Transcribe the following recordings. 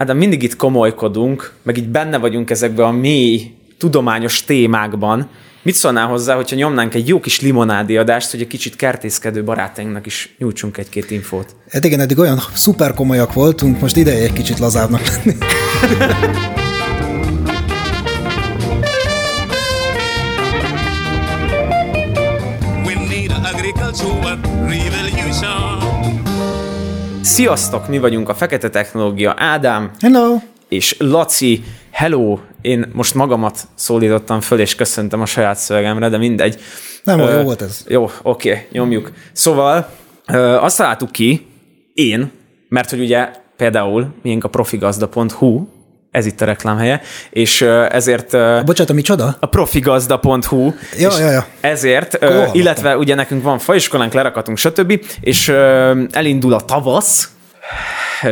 Ádám, mindig itt komolykodunk, meg így benne vagyunk ezekben a mély tudományos témákban. Mit szólnál hozzá, hogyha nyomnánk egy jó kis limonádi adást, hogy egy kicsit kertészkedő barátainknak is nyújtsunk egy-két infót? Hát igen, eddig olyan szuper komolyak voltunk, most ideje egy kicsit lazábbnak lenni. Sziasztok, mi vagyunk a Fekete Technológia Ádám. Hello! És Laci, hello! Én most magamat szólítottam föl, és köszöntem a saját szövegemre, de mindegy. Nem, uh, jó volt ez. Jó, oké, okay, nyomjuk. Szóval uh, azt találtuk ki, én, mert hogy ugye például miénk a profigazda.hu, ez itt a reklámhelye, és ezért... Bocsánat, micsoda? A profigazda.hu. Ja, ja, ja. Ezért, Hol illetve ugye nekünk van faiskolánk, lerakatunk, stb. És elindul a tavasz,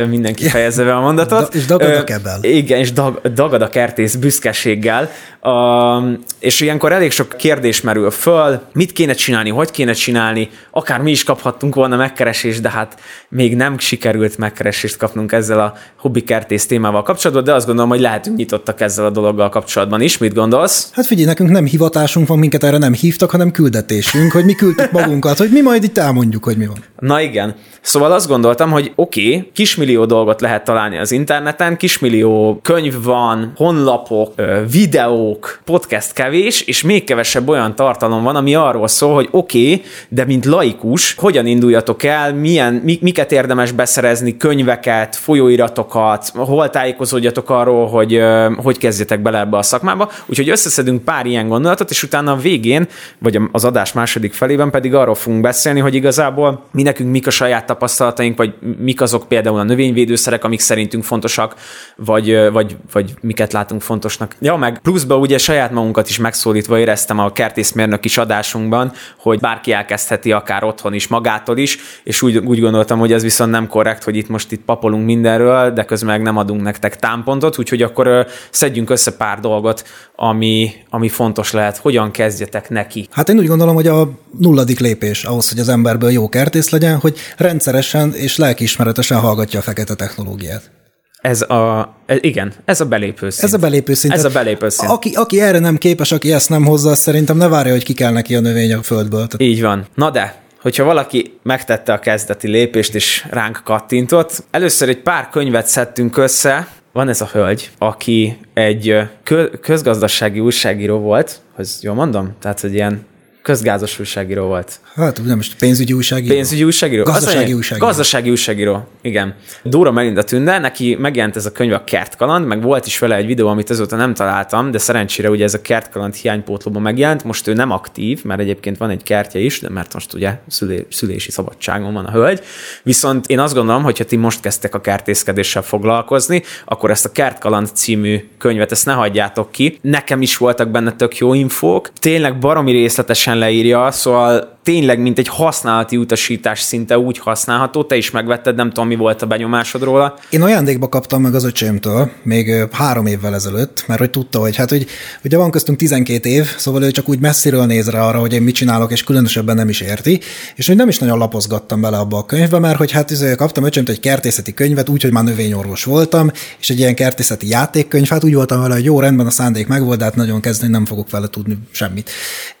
mindenki fejezze be a mondatot. Da, és dagad a kebel. Igen, és dag, dagad a kertész büszkeséggel. Uh, és ilyenkor elég sok kérdés merül föl, mit kéne csinálni, hogy kéne csinálni, akár mi is kaphattunk volna megkeresést, de hát még nem sikerült megkeresést kapnunk ezzel a hobbi kertész témával kapcsolatban, de azt gondolom, hogy lehetünk nyitottak ezzel a dologgal kapcsolatban is. Mit gondolsz? Hát figyelj, nekünk nem hivatásunk van, minket erre nem hívtak, hanem küldetésünk, hogy mi küldtük magunkat, hogy mi majd itt elmondjuk, hogy mi van. Na igen. Szóval azt gondoltam, hogy oké, okay, kismillió dolgot lehet találni az interneten, kismillió könyv van, honlapok, videók, podcast kevés, és még kevesebb olyan tartalom van, ami arról szól, hogy oké, okay, de mint laikus, hogyan induljatok el, milyen, miket érdemes beszerezni, könyveket, folyóiratokat, hol tájékozódjatok arról, hogy hogy kezdjetek bele ebbe a szakmába. Úgyhogy összeszedünk pár ilyen gondolatot, és utána a végén, vagy az adás második felében pedig arról fogunk beszélni, hogy igazából mi nekünk mik a saját tapasztalataink, vagy mik azok például a növényvédőszerek, amik szerintünk fontosak, vagy, vagy, vagy miket látunk fontosnak. Ja, meg pluszba ugye saját magunkat is megszólítva éreztem a kertészmérnök is adásunkban, hogy bárki elkezdheti akár otthon is magától is, és úgy, úgy gondoltam, hogy ez viszont nem korrekt, hogy itt most itt papolunk mindenről, de közben meg nem adunk nektek támpontot, úgyhogy akkor szedjünk össze pár dolgot, ami, ami fontos lehet. Hogyan kezdjetek neki? Hát én úgy gondolom, hogy a nulladik lépés ahhoz, hogy az emberből jó kertész legyen, hogy rendszeresen és lelkiismeretesen hallgatja a fekete technológiát. Ez a, ez, igen, ez a belépő szint. Ez a belépő szint. Ez a belépő szint. Aki, aki erre nem képes, aki ezt nem hozza, szerintem ne várja, hogy ki kell neki a növény a földből. Tehát... Így van. Na de, hogyha valaki megtette a kezdeti lépést és ránk kattintott, először egy pár könyvet szedtünk össze, van ez a hölgy, aki egy közgazdasági újságíró volt, hogy jól mondom? Tehát, hogy ilyen közgázos újságíró volt. Hát nem most pénzügyi újságíró. Pénzügyi újságíró? Gazdasági újságíró. Gazdasági újságíró, igen. Dóra Melinda Tünde, neki megjelent ez a könyv a Kertkaland, meg volt is vele egy videó, amit azóta nem találtam, de szerencsére ugye ez a Kertkaland hiánypótlóban megjelent. Most ő nem aktív, mert egyébként van egy kertje is, de mert most ugye szülé, szülési szabadságon van a hölgy. Viszont én azt gondolom, hogy ha ti most kezdtek a kertészkedéssel foglalkozni, akkor ezt a Kertkaland című könyvet, ezt ne hagyjátok ki. Nekem is voltak benne tök jó infók. Tényleg baromi részletesen leírja, szóval tényleg, mint egy használati utasítás szinte úgy használható. Te is megvetted, nem tudom, mi volt a benyomásod róla. Én ajándékba kaptam meg az öcsémtől, még három évvel ezelőtt, mert hogy tudta, hogy hát, hogy ugye van köztünk 12 év, szóval ő csak úgy messziről néz rá arra, hogy én mit csinálok, és különösebben nem is érti, és hogy nem is nagyon lapozgattam bele abba a könyvbe, mert hogy hát izé, kaptam öcsémtől egy kertészeti könyvet, úgy, hogy már növényorvos voltam, és egy ilyen kertészeti játékkönyv, hát úgy voltam vele, hogy jó, rendben a szándék megvolt, de hát nagyon kezdeni nem fogok vele tudni semmit.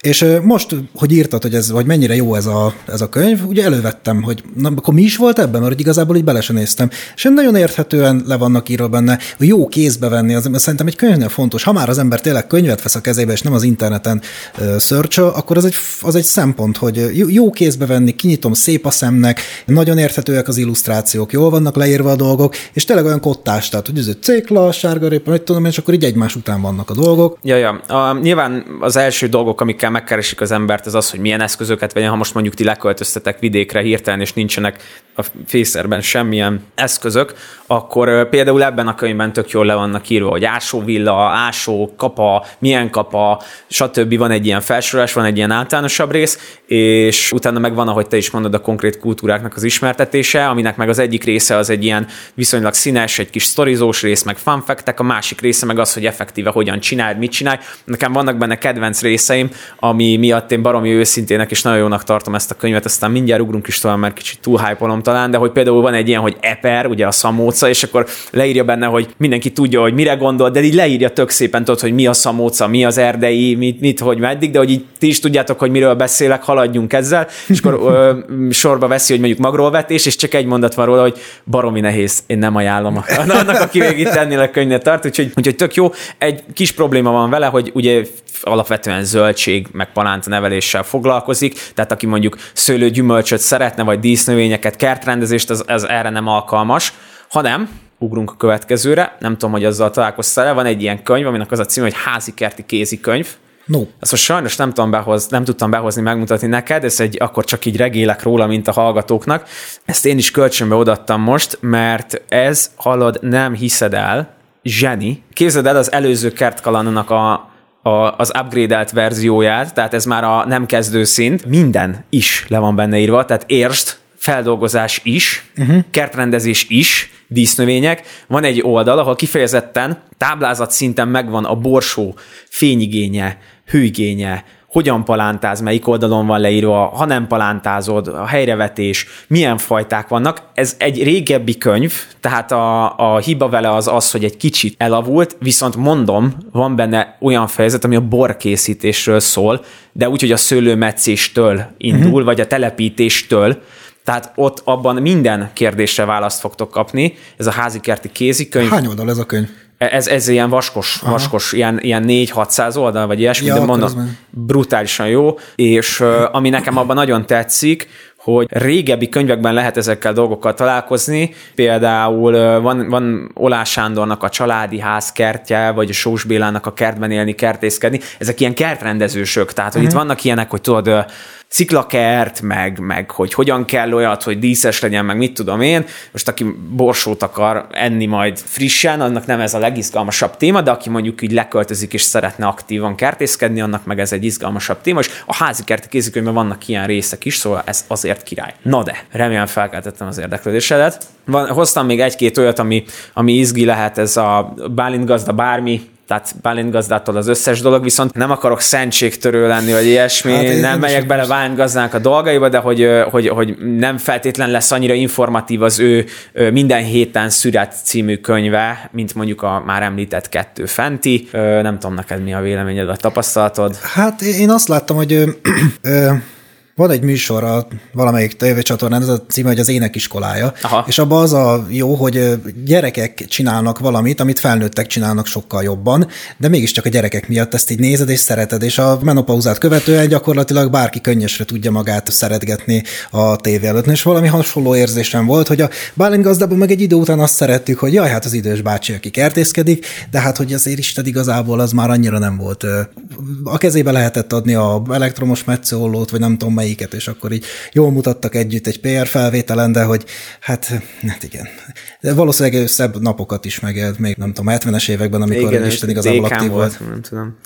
És most, hogy írtad, hogy ez, hogy mennyire jó ez a, ez a könyv, ugye elővettem, hogy na, akkor mi is volt ebben, mert igazából így bele sem néztem. És nagyon érthetően le vannak írva benne, hogy jó kézbe venni, az, szerintem egy könyvnél fontos. Ha már az ember tényleg könyvet vesz a kezébe, és nem az interneten uh, akkor az egy, az egy szempont, hogy jó kézbe venni, kinyitom szép a szemnek, nagyon érthetőek az illusztrációk, jól vannak leírva a dolgok, és tényleg olyan kottás, tehát hogy ez egy cékla, sárgarépa, mit tudom, és akkor így egymás után vannak a dolgok. Ja, ja. A, nyilván az első dolgok, amikkel megkeresik az embert, az az, hogy milyen eszközöket vegyen, ha most mondjuk ti leköltöztetek vidékre hirtelen, és nincsenek a fészerben semmilyen eszközök, akkor például ebben a könyvben tök jól le vannak írva, hogy ásóvilla, ásó, kapa, milyen kapa, stb. Van egy ilyen felsorolás, van egy ilyen általánosabb rész, és utána meg van, ahogy te is mondod, a konkrét kultúráknak az ismertetése, aminek meg az egyik része az egy ilyen viszonylag színes, egy kis sztorizós rész, meg fanfektek, a másik része meg az, hogy effektíve hogyan csinál, mit csinál. Nekem vannak benne kedvenc részeim, ami miatt én baromi őszintének és nagyon jónak tartom ezt a könyvet, aztán mindjárt ugrunk is tovább, mert kicsit túl hype talán, de hogy például van egy ilyen, hogy Eper, ugye a szamóca, és akkor leírja benne, hogy mindenki tudja, hogy mire gondol, de így leírja tök szépen, tudod, hogy mi a szamóca, mi az erdei, mit, mit hogy meddig, de hogy így ti is tudjátok, hogy miről beszélek, haladjunk ezzel, és akkor ö, sorba veszi, hogy mondjuk magról és csak egy mondat van róla, hogy baromi nehéz, én nem ajánlom annak, aki végig a könyvet tart, úgyhogy, úgyhogy tök jó. Egy kis probléma van vele, hogy ugye alapvetően zöldség, meg palánta neveléssel foglalkozik, tehát aki mondjuk szőlő gyümölcsöt szeretne, vagy dísznövényeket, kertrendezést, az, az erre nem alkalmas, hanem ugrunk a következőre, nem tudom, hogy azzal találkoztál van egy ilyen könyv, aminek az a cím, hogy házi kerti kézikönyv, No. Ezt most sajnos nem, tudom behoz, nem tudtam behozni, megmutatni neked, ez egy, akkor csak így regélek róla, mint a hallgatóknak. Ezt én is kölcsönbe odattam most, mert ez, hallod, nem hiszed el, zseni. Képzeld el az előző kertkalannak a, a, az upgrade verzióját, tehát ez már a nem kezdő szint, minden is le van benne írva, tehát érst, feldolgozás is, uh-huh. kertrendezés is, dísznövények. Van egy oldal, ahol kifejezetten táblázat szinten megvan a borsó fényigénye, hőigénye, hogyan palántáz, melyik oldalon van leírva, ha nem palántázod, a helyrevetés, milyen fajták vannak. Ez egy régebbi könyv, tehát a, a hiba vele az az, hogy egy kicsit elavult, viszont mondom, van benne olyan fejezet, ami a borkészítésről szól, de úgy, hogy a szőlőmetszéstől indul, uh-huh. vagy a telepítéstől, tehát ott abban minden kérdésre választ fogtok kapni. Ez a házi kerti kézikönyv. Hány oldal ez a könyv? Ez, ez ilyen vaskos, Aha. vaskos ilyen, ilyen 4-600 oldal, vagy ilyesmi, ja, de mondom, brutálisan jó, és ami nekem abban nagyon tetszik, hogy régebbi könyvekben lehet ezekkel dolgokkal találkozni, például van, van Olá Sándornak a családi ház kertje, vagy a Sós Bélának a kertben élni, kertészkedni, ezek ilyen kertrendezősök, tehát hogy uh-huh. itt mhm. vannak ilyenek, hogy tudod, sziklakert, meg, meg hogy hogyan kell olyat, hogy díszes legyen, meg mit tudom én. Most aki borsót akar enni majd frissen, annak nem ez a legizgalmasabb téma, de aki mondjuk így leköltözik és szeretne aktívan kertészkedni, annak meg ez egy izgalmasabb téma, és a házi kerti kézikönyvben vannak ilyen részek is, szóval ez azért király. Na de, remélem felkeltettem az érdeklődésedet. Van, hoztam még egy-két olyat, ami, ami izgi lehet, ez a Bálint gazda bármi, tehát Bálint gazdától az összes dolog, viszont nem akarok szentségtörő lenni, vagy ilyesmi, hát nem megyek bele Bálint gazdának a dolgaiba, de hogy, hogy, hogy nem feltétlen lesz annyira informatív az ő minden héten szüret című könyve, mint mondjuk a már említett kettő fenti. Nem tudom neked mi a véleményed, a tapasztalatod. Hát én azt láttam, hogy ö, ö, van egy műsor a valamelyik tévécsatornán, ez a címe, hogy az énekiskolája, Aha. és abban az a jó, hogy gyerekek csinálnak valamit, amit felnőttek csinálnak sokkal jobban, de mégiscsak a gyerekek miatt ezt így nézed és szereted, és a menopauzát követően gyakorlatilag bárki könnyesre tudja magát szeretgetni a tévé előtt. És valami hasonló érzésem volt, hogy a Bálint gazdában meg egy idő után azt szerettük, hogy jaj, hát az idős bácsi, aki kertészkedik, de hát hogy azért Isten igazából az már annyira nem volt. A kezébe lehetett adni a elektromos metszőollót, vagy nem tudom melyik melyiket, és akkor így jól mutattak együtt egy PR felvételen, de hogy hát, hát igen. De valószínűleg szebb napokat is megélt, még nem tudom, 70-es években, amikor igen, Isten igazából aktív volt. volt. Nem tudom.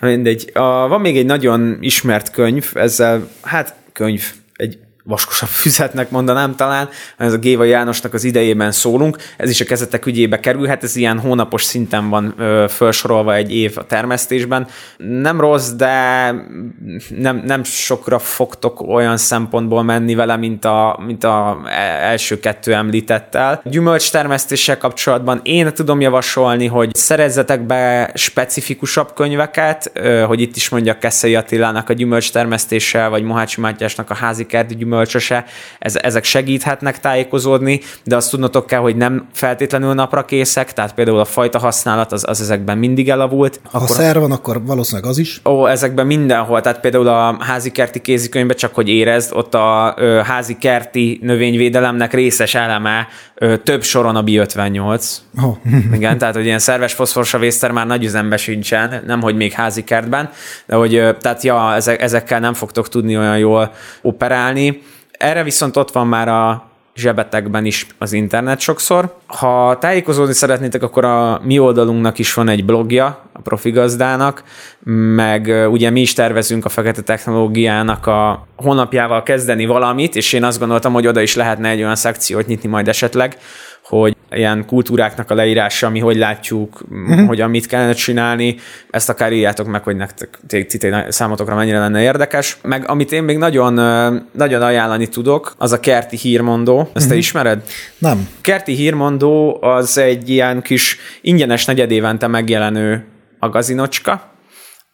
Mindegy. A, van még egy nagyon ismert könyv, ezzel, hát könyv, egy vaskosabb füzetnek mondanám talán, ez a Géva Jánosnak az idejében szólunk, ez is a kezetek ügyébe kerülhet, ez ilyen hónapos szinten van ö, felsorolva egy év a termesztésben. Nem rossz, de nem, nem sokra fogtok olyan szempontból menni vele, mint a, mint a első kettő említettel. Gyümölcs termesztéssel kapcsolatban én tudom javasolni, hogy szerezzetek be specifikusabb könyveket, ö, hogy itt is mondjak Keszei Attilának a gyümölcs termesztéssel, vagy Mohácsi Mátyásnak a házi kerti gyümölcs gyümölcsöse, ez, ezek segíthetnek tájékozódni, de azt tudnotok kell, hogy nem feltétlenül napra készek, tehát például a fajta használat az, az ezekben mindig elavult. Ha akkor, szer van, akkor valószínűleg az is. Ó, ezekben mindenhol, tehát például a házi kerti kézikönyvben csak hogy érezd, ott a ö, házi kerti növényvédelemnek részes eleme ö, több soron a bi-58. Oh. Igen, tehát hogy ilyen szerves foszforsavészter már nagy üzembe sincsen, nem hogy még házi kertben, de hogy tehát ja, ezek, ezekkel nem fogtok tudni olyan jól operálni. Erre viszont ott van már a zsebetekben is az internet sokszor. Ha tájékozódni szeretnétek, akkor a mi oldalunknak is van egy blogja, a profi gazdának, meg ugye mi is tervezünk a fekete technológiának a honlapjával kezdeni valamit, és én azt gondoltam, hogy oda is lehetne egy olyan szekciót nyitni majd esetleg, hogy ilyen kultúráknak a leírása, mi hogy látjuk, uh-huh. hogyan mit kellene csinálni, ezt akár írjátok meg, hogy nektek számotokra mennyire lenne érdekes. Meg amit én még nagyon, nagyon ajánlani tudok, az a kerti hírmondó. Ezt uh-huh. te ismered? Nem. Kerti hírmondó az egy ilyen kis ingyenes negyedévente megjelenő magazinocska,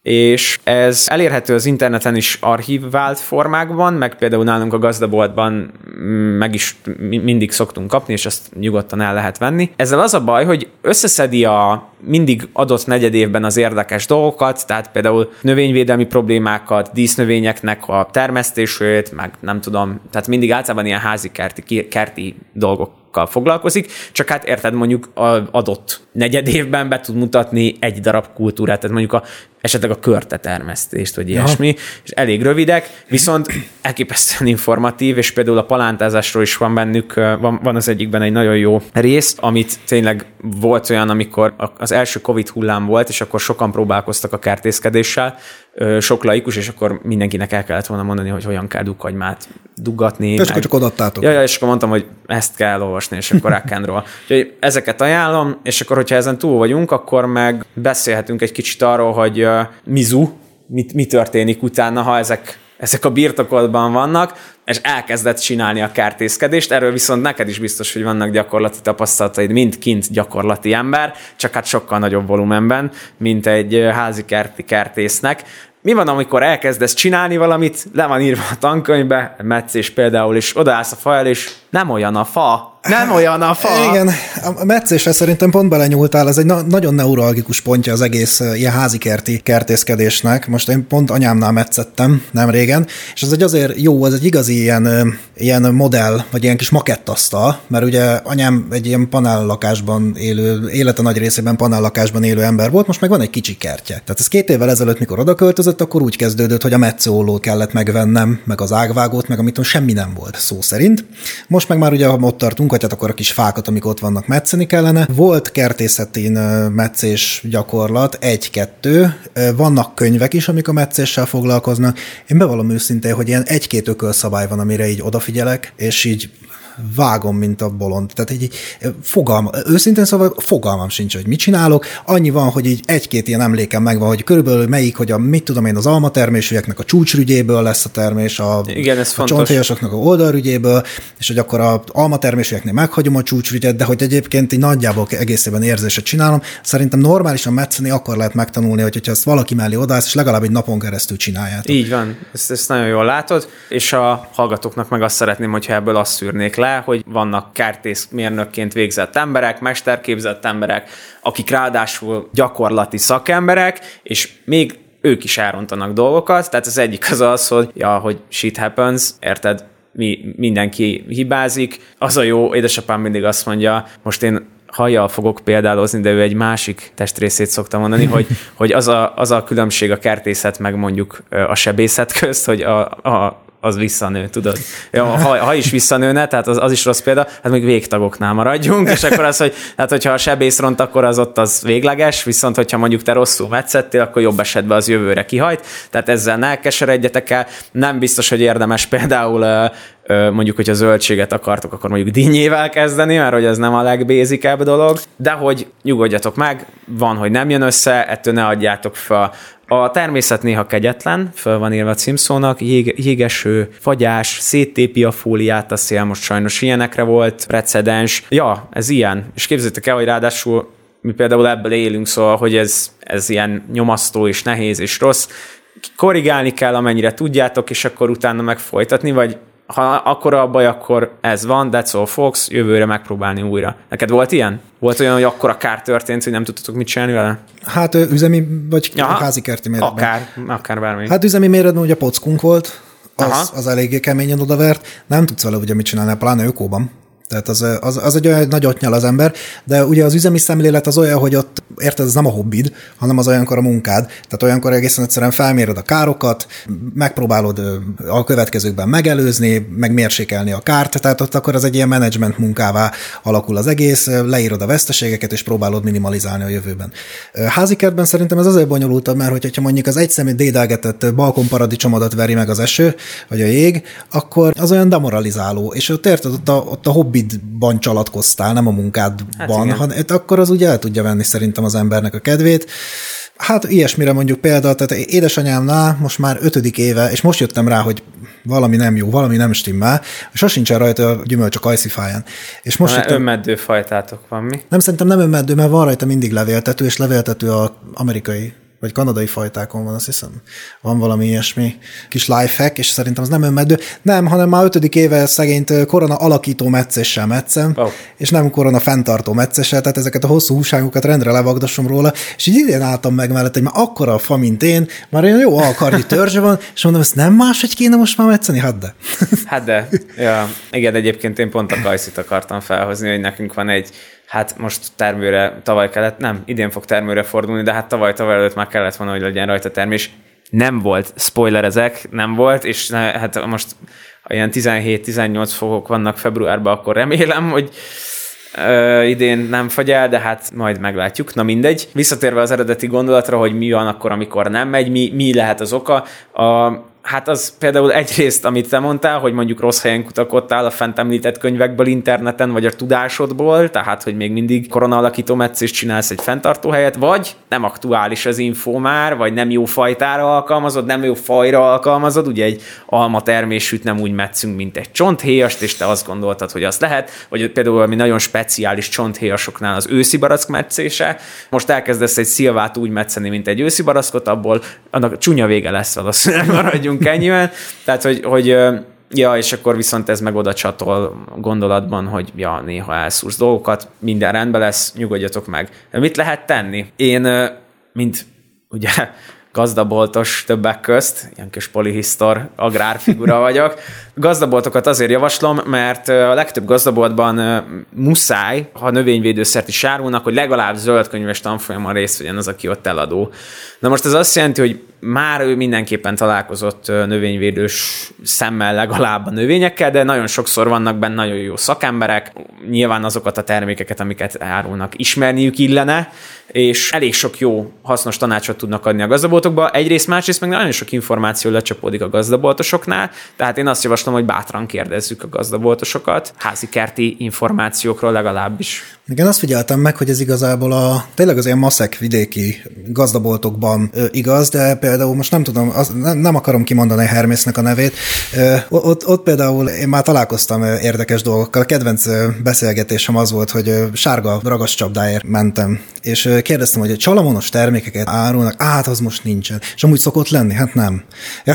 és ez elérhető az interneten is archívált formákban, meg például nálunk a gazdaboltban meg is mindig szoktunk kapni, és ezt nyugodtan el lehet venni. Ezzel az a baj, hogy összeszedi a mindig adott negyed évben az érdekes dolgokat, tehát például növényvédelmi problémákat, dísznövényeknek a termesztését, meg nem tudom, tehát mindig általában ilyen házi kerti, kerti dolgok foglalkozik, csak hát érted, mondjuk adott negyed évben be tud mutatni egy darab kultúrát, tehát mondjuk a esetleg a körte termesztést, vagy ilyesmi, ja. és elég rövidek, viszont elképesztően informatív, és például a palántázásról is van bennük, van, van az egyikben egy nagyon jó rész, amit tényleg volt olyan, amikor az első Covid hullám volt, és akkor sokan próbálkoztak a kertészkedéssel, sok laikus, és akkor mindenkinek el kellett volna mondani, hogy hogyan kell dukagymát dugatni. És meg... akkor csak odaadtátok. Ja, ja, és akkor mondtam, hogy ezt kell olvasni, és akkor rákánról. Úgyhogy ezeket ajánlom, és akkor, hogyha ezen túl vagyunk, akkor meg beszélhetünk egy kicsit arról, hogy uh, Mizu, mit, mi történik utána, ha ezek ezek a birtokodban vannak, és elkezdett csinálni a kertészkedést, erről viszont neked is biztos, hogy vannak gyakorlati tapasztalataid, mint kint gyakorlati ember, csak hát sokkal nagyobb volumenben, mint egy házi kerti kertésznek. Mi van, amikor elkezdesz csinálni valamit, le van írva a tankönyvbe, meccés például, és odaállsz a fa el, és nem olyan a fa, nem olyan a fa. Igen, a meccésre szerintem pont belenyúltál, ez egy na- nagyon neuralgikus pontja az egész ilyen házi kerti kertészkedésnek. Most én pont anyámnál metszettem nem régen, és ez egy azért jó, ez egy igazi ilyen, ilyen modell, vagy ilyen kis makettasztal, mert ugye anyám egy ilyen panellakásban élő, élete nagy részében panellakásban élő ember volt, most meg van egy kicsi kertje. Tehát ez két évvel ezelőtt, mikor oda költözött, akkor úgy kezdődött, hogy a metszólót kellett megvennem, meg az ágvágót, meg amit semmi nem volt szó szerint. Most meg már ugye ott tartunk, hát akkor a kis fákat, amik ott vannak metszeni kellene. Volt kertészetén meccés gyakorlat, egy-kettő, vannak könyvek is, amik a meccéssel foglalkoznak. Én bevallom őszintén, hogy ilyen egy-két ökölszabály van, amire így odafigyelek, és így vágom, mint a bolond. Tehát így fogalma, őszintén szóval fogalmam sincs, hogy mit csinálok. Annyi van, hogy így egy-két ilyen emlékem megvan, hogy körülbelül melyik, hogy a, mit tudom én, az almatermésűeknek a csúcsrügyéből lesz a termés, a, Igen, ez a csontélyosoknak a oldalrügyéből, és hogy akkor a almatermésűeknél meghagyom a csúcsrügyet, de hogy egyébként így nagyjából egészében érzéset csinálom. Szerintem normálisan metszeni akkor lehet megtanulni, hogy, hogyha ezt valaki mellé odász, és legalább egy napon keresztül csináljátok. Így van, ezt, ezt nagyon jól látod, és a hallgatóknak meg azt szeretném, hogyha ebből azt szűrnék le, hogy vannak kártészmérnökként végzett emberek, mesterképzett emberek, akik ráadásul gyakorlati szakemberek, és még ők is elrontanak dolgokat, tehát az egyik az az, hogy ja, hogy shit happens, érted, mi, mindenki hibázik. Az a jó, édesapám mindig azt mondja, most én hajjal fogok példálozni, de ő egy másik testrészét szokta mondani, hogy, hogy az, a, az a különbség a kertészet meg mondjuk a sebészet közt, hogy a, a, az visszanő, tudod? Ja, ha, ha is visszanőne, tehát az, az is rossz példa, hát még végtagoknál maradjunk, és akkor az, hogy hát hogyha a sebész ront, akkor az ott az végleges, viszont hogyha mondjuk te rosszul metszettél, akkor jobb esetben az jövőre kihajt, tehát ezzel ne keseredjetek el. Nem biztos, hogy érdemes például mondjuk, hogy a zöldséget akartok, akkor mondjuk dinnyével kezdeni, mert hogy ez nem a legbézikebb dolog, de hogy nyugodjatok meg, van, hogy nem jön össze, ettől ne adjátok fel a természet néha kegyetlen, föl van írva a címszónak, jég, jégeső, fagyás, széttépi a fóliát, a szél most sajnos ilyenekre volt, precedens. Ja, ez ilyen. És képzeljétek el, hogy ráadásul mi például ebből élünk, szóval, hogy ez, ez ilyen nyomasztó és nehéz és rossz. Korrigálni kell, amennyire tudjátok, és akkor utána megfolytatni, vagy ha akkor a baj, akkor ez van, that's all Fox, jövőre megpróbálni újra. Neked volt ilyen? Volt olyan, hogy akkor a kár történt, hogy nem tudtatok mit csinálni vele? Hát üzemi, vagy Aha, házi kerti méretben. Akár, akár bármi. Hát üzemi méretben ugye pockunk volt, az, az eléggé keményen odavert, nem tudsz vele ugye mit csinálni, pláne ökóban. Tehát az, az, az egy olyan nagyot nyal az ember, de ugye az üzemi szemlélet az olyan, hogy ott érted, ez nem a hobbid, hanem az olyankor a munkád. Tehát olyankor egészen egyszerűen felméred a károkat, megpróbálod a következőkben megelőzni, meg mérsékelni a kárt, tehát ott akkor az egy ilyen menedzsment munkává alakul az egész, leírod a veszteségeket, és próbálod minimalizálni a jövőben. Házi kertben szerintem ez azért bonyolultabb, mert hogyha mondjuk az egyszemű dédelgetett balkonparadicsomodat veri meg az eső, vagy a jég, akkor az olyan demoralizáló, és ott érted, ott a, ott a hobbi Covid-ban csalatkoztál, nem a munkádban, hát hanem akkor az ugye el tudja venni szerintem az embernek a kedvét. Hát ilyesmire mondjuk példa, tehát édesanyámnál most már ötödik éve, és most jöttem rá, hogy valami nem jó, valami nem stimmel, és sosincsen rajta a gyümölcs a kajszifáján. És most jöttem, önmeddő fajtátok van mi? Nem, szerintem nem önmeddő, mert van rajta mindig levéltető, és levéltető a amerikai vagy kanadai fajtákon van, azt hiszem. Van valami ilyesmi kis lifehack, és szerintem az nem önmeddő. Nem, hanem már ötödik éve szegényt korona alakító meccéssel meccem, oh. és nem korona fenntartó meccéssel, tehát ezeket a hosszú húságokat rendre levagdasom róla, és így idén álltam meg mellett, hogy már akkora a fa, mint én, már olyan jó alkardi törzse van, és mondom, ezt nem máshogy kéne most már metszeni? Hát de. Hát de. Ja, igen, egyébként én pont a kajszit akartam felhozni, hogy nekünk van egy hát most termőre tavaly kellett, nem, idén fog termőre fordulni, de hát tavaly, tavaly előtt már kellett volna, hogy legyen rajta termés. Nem volt, spoiler ezek, nem volt, és ne, hát most ilyen 17-18 fokok vannak februárban, akkor remélem, hogy ö, idén nem fagy el, de hát majd meglátjuk. Na mindegy. Visszatérve az eredeti gondolatra, hogy mi van akkor, amikor nem megy, mi, mi lehet az oka. A, Hát az például egyrészt, amit te mondtál, hogy mondjuk rossz helyen kutakodtál a fent említett könyvekből, interneten, vagy a tudásodból, tehát, hogy még mindig korona alakító és csinálsz egy fenntartó helyet, vagy nem aktuális az info már, vagy nem jó fajtára alkalmazod, nem jó fajra alkalmazod, ugye egy alma termésűt nem úgy metszünk, mint egy csonthéjast, és te azt gondoltad, hogy az lehet, vagy például valami nagyon speciális csonthéjasoknál az őszi barack metszése, most elkezdesz egy szilvát úgy metszeni, mint egy őszi barackot, abból annak csúnya vége lesz valószínűleg, maradjunk ennyivel. Tehát, hogy, hogy ja, és akkor viszont ez meg oda csatol gondolatban, hogy ja, néha elszúrsz dolgokat, minden rendben lesz, nyugodjatok meg. Mit lehet tenni? Én, mint ugye gazdaboltos többek közt, ilyen kis polihisztor agrárfigura vagyok. Gazdaboltokat azért javaslom, mert a legtöbb gazdaboltban muszáj, ha növényvédőszert is árulnak, hogy legalább zöldkönyves tanfolyamon részt vegyen az, aki ott eladó. Na most ez azt jelenti, hogy már ő mindenképpen találkozott növényvédős szemmel legalább a növényekkel, de nagyon sokszor vannak benne nagyon jó szakemberek, nyilván azokat a termékeket, amiket árulnak, ismerniük illene, és elég sok jó, hasznos tanácsot tudnak adni a gazdaboltokba. Egyrészt, másrészt meg nagyon sok információ lecsapódik a gazdaboltosoknál, tehát én azt javaslom, hogy bátran kérdezzük a gazdaboltosokat, házi kerti információkról legalábbis. Igen, azt figyeltem meg, hogy ez igazából a tényleg az ilyen maszek vidéki gazdaboltokban ö, igaz, de például most nem tudom, az, nem, nem akarom kimondani Hermésznek a nevét, ö, ott, ott például én már találkoztam érdekes dolgokkal. A kedvenc beszélgetésem az volt, hogy sárga ragaszcsapdáért mentem, és kérdeztem, hogy a csalamonos termékeket árulnak, hát az most nincsen. És amúgy szokott lenni? Hát nem. Ja.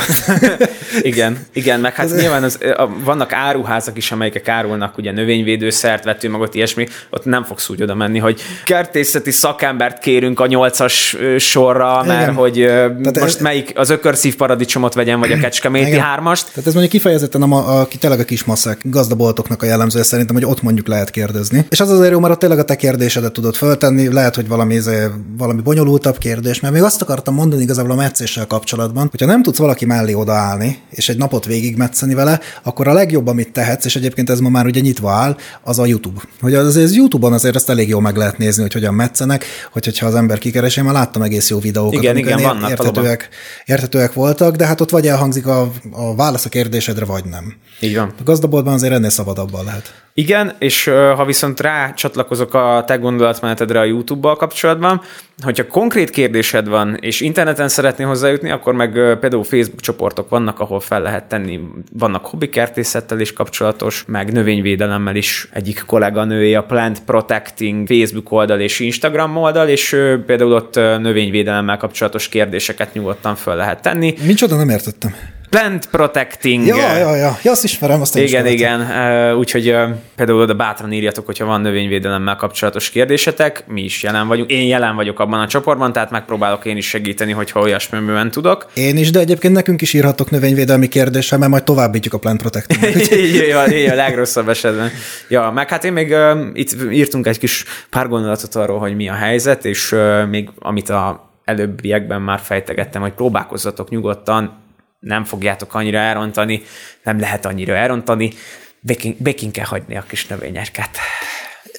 igen, igen, meg hát nyilván az, vannak áruházak is, amelyek árulnak ugye növényvédőszert, vetőmagot, ilyesmi, ott nem fogsz úgy oda menni, hogy kertészeti szakembert kérünk a nyolcas sorra, mert igen. hogy Tehát most ez... melyik az ökörszív paradicsomot vegyen, vagy a kecskeméti igen. hármast. Tehát ez mondjuk kifejezetten a, a, a, tényleg a kismaszek gazdaboltoknak a jellemzője szerintem, hogy ott mondjuk lehet kérdezni. És az azért jó, mert ott tényleg a te kérdésedet tudod föltenni, lehet, hogy valami, izé, valami bonyolultabb kérdés, mert még azt akartam mondani igazából a meccéssel kapcsolatban, hogyha nem tudsz valaki mellé odaállni, és egy napot végig metszeni vele, akkor a legjobb, amit tehetsz, és egyébként ez ma már ugye nyitva áll, az a YouTube. Hogy az, az YouTube-on azért ezt elég jól meg lehet nézni, hogy hogyan metszenek, hogy, hogyha az ember kikeresi, már láttam egész jó videókat, igen, igen, vannak értetőek, értetőek voltak, de hát ott vagy elhangzik a, a válasz a kérdésedre, vagy nem. Így van. A gazdaboltban azért ennél szabadabban lehet. Igen, és ha viszont rá csatlakozok a te gondolatmenetedre a YouTube-bal kapcsolatban, hogyha konkrét kérdésed van, és interneten szeretnél hozzájutni, akkor meg például Facebook csoportok vannak, ahol fel lehet tenni, vannak hobbikertészettel is kapcsolatos, meg növényvédelemmel is egyik kolléganője, a Plant Protecting Facebook oldal és Instagram oldal, és például ott növényvédelemmel kapcsolatos kérdéseket nyugodtan fel lehet tenni. Micsoda, nem értettem. Plant Protecting. Ja, ja, ja, ja azt ismerem, azt Igen, igen, úgyhogy például oda bátran írjatok, hogyha van növényvédelemmel kapcsolatos kérdésetek, mi is jelen vagyunk. Én jelen vagyok abban a csoportban, tehát megpróbálok én is segíteni, hogyha olyasmilyen tudok. Én is, de egyébként nekünk is írhatok növényvédelmi kérdéssel, mert majd továbbítjuk a Plant Protecting. így, így, a legrosszabb esetben. Ja, meg hát én még uh, itt írtunk egy kis pár gondolatot arról, hogy mi a helyzet, és uh, még amit a előbbiekben már fejtegettem, hogy próbálkozzatok nyugodtan, nem fogjátok annyira elrontani, nem lehet annyira elrontani, békén, békén kell hagyni a kis növényeket.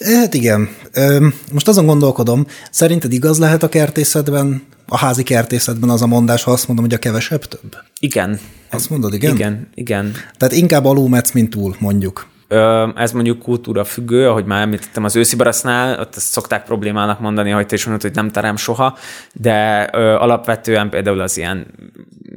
Hát igen. Most azon gondolkodom, szerinted igaz lehet a kertészetben, a házi kertészetben az a mondás, ha azt mondom, hogy a kevesebb több? Igen. Azt mondod, igen? Igen, igen. Tehát inkább alulmetsz, mint túl, mondjuk. Ez mondjuk kultúra függő, ahogy már említettem az őszi barasznál, ott ezt szokták problémának mondani, hogy te is mondod, hogy nem terem soha, de alapvetően például az ilyen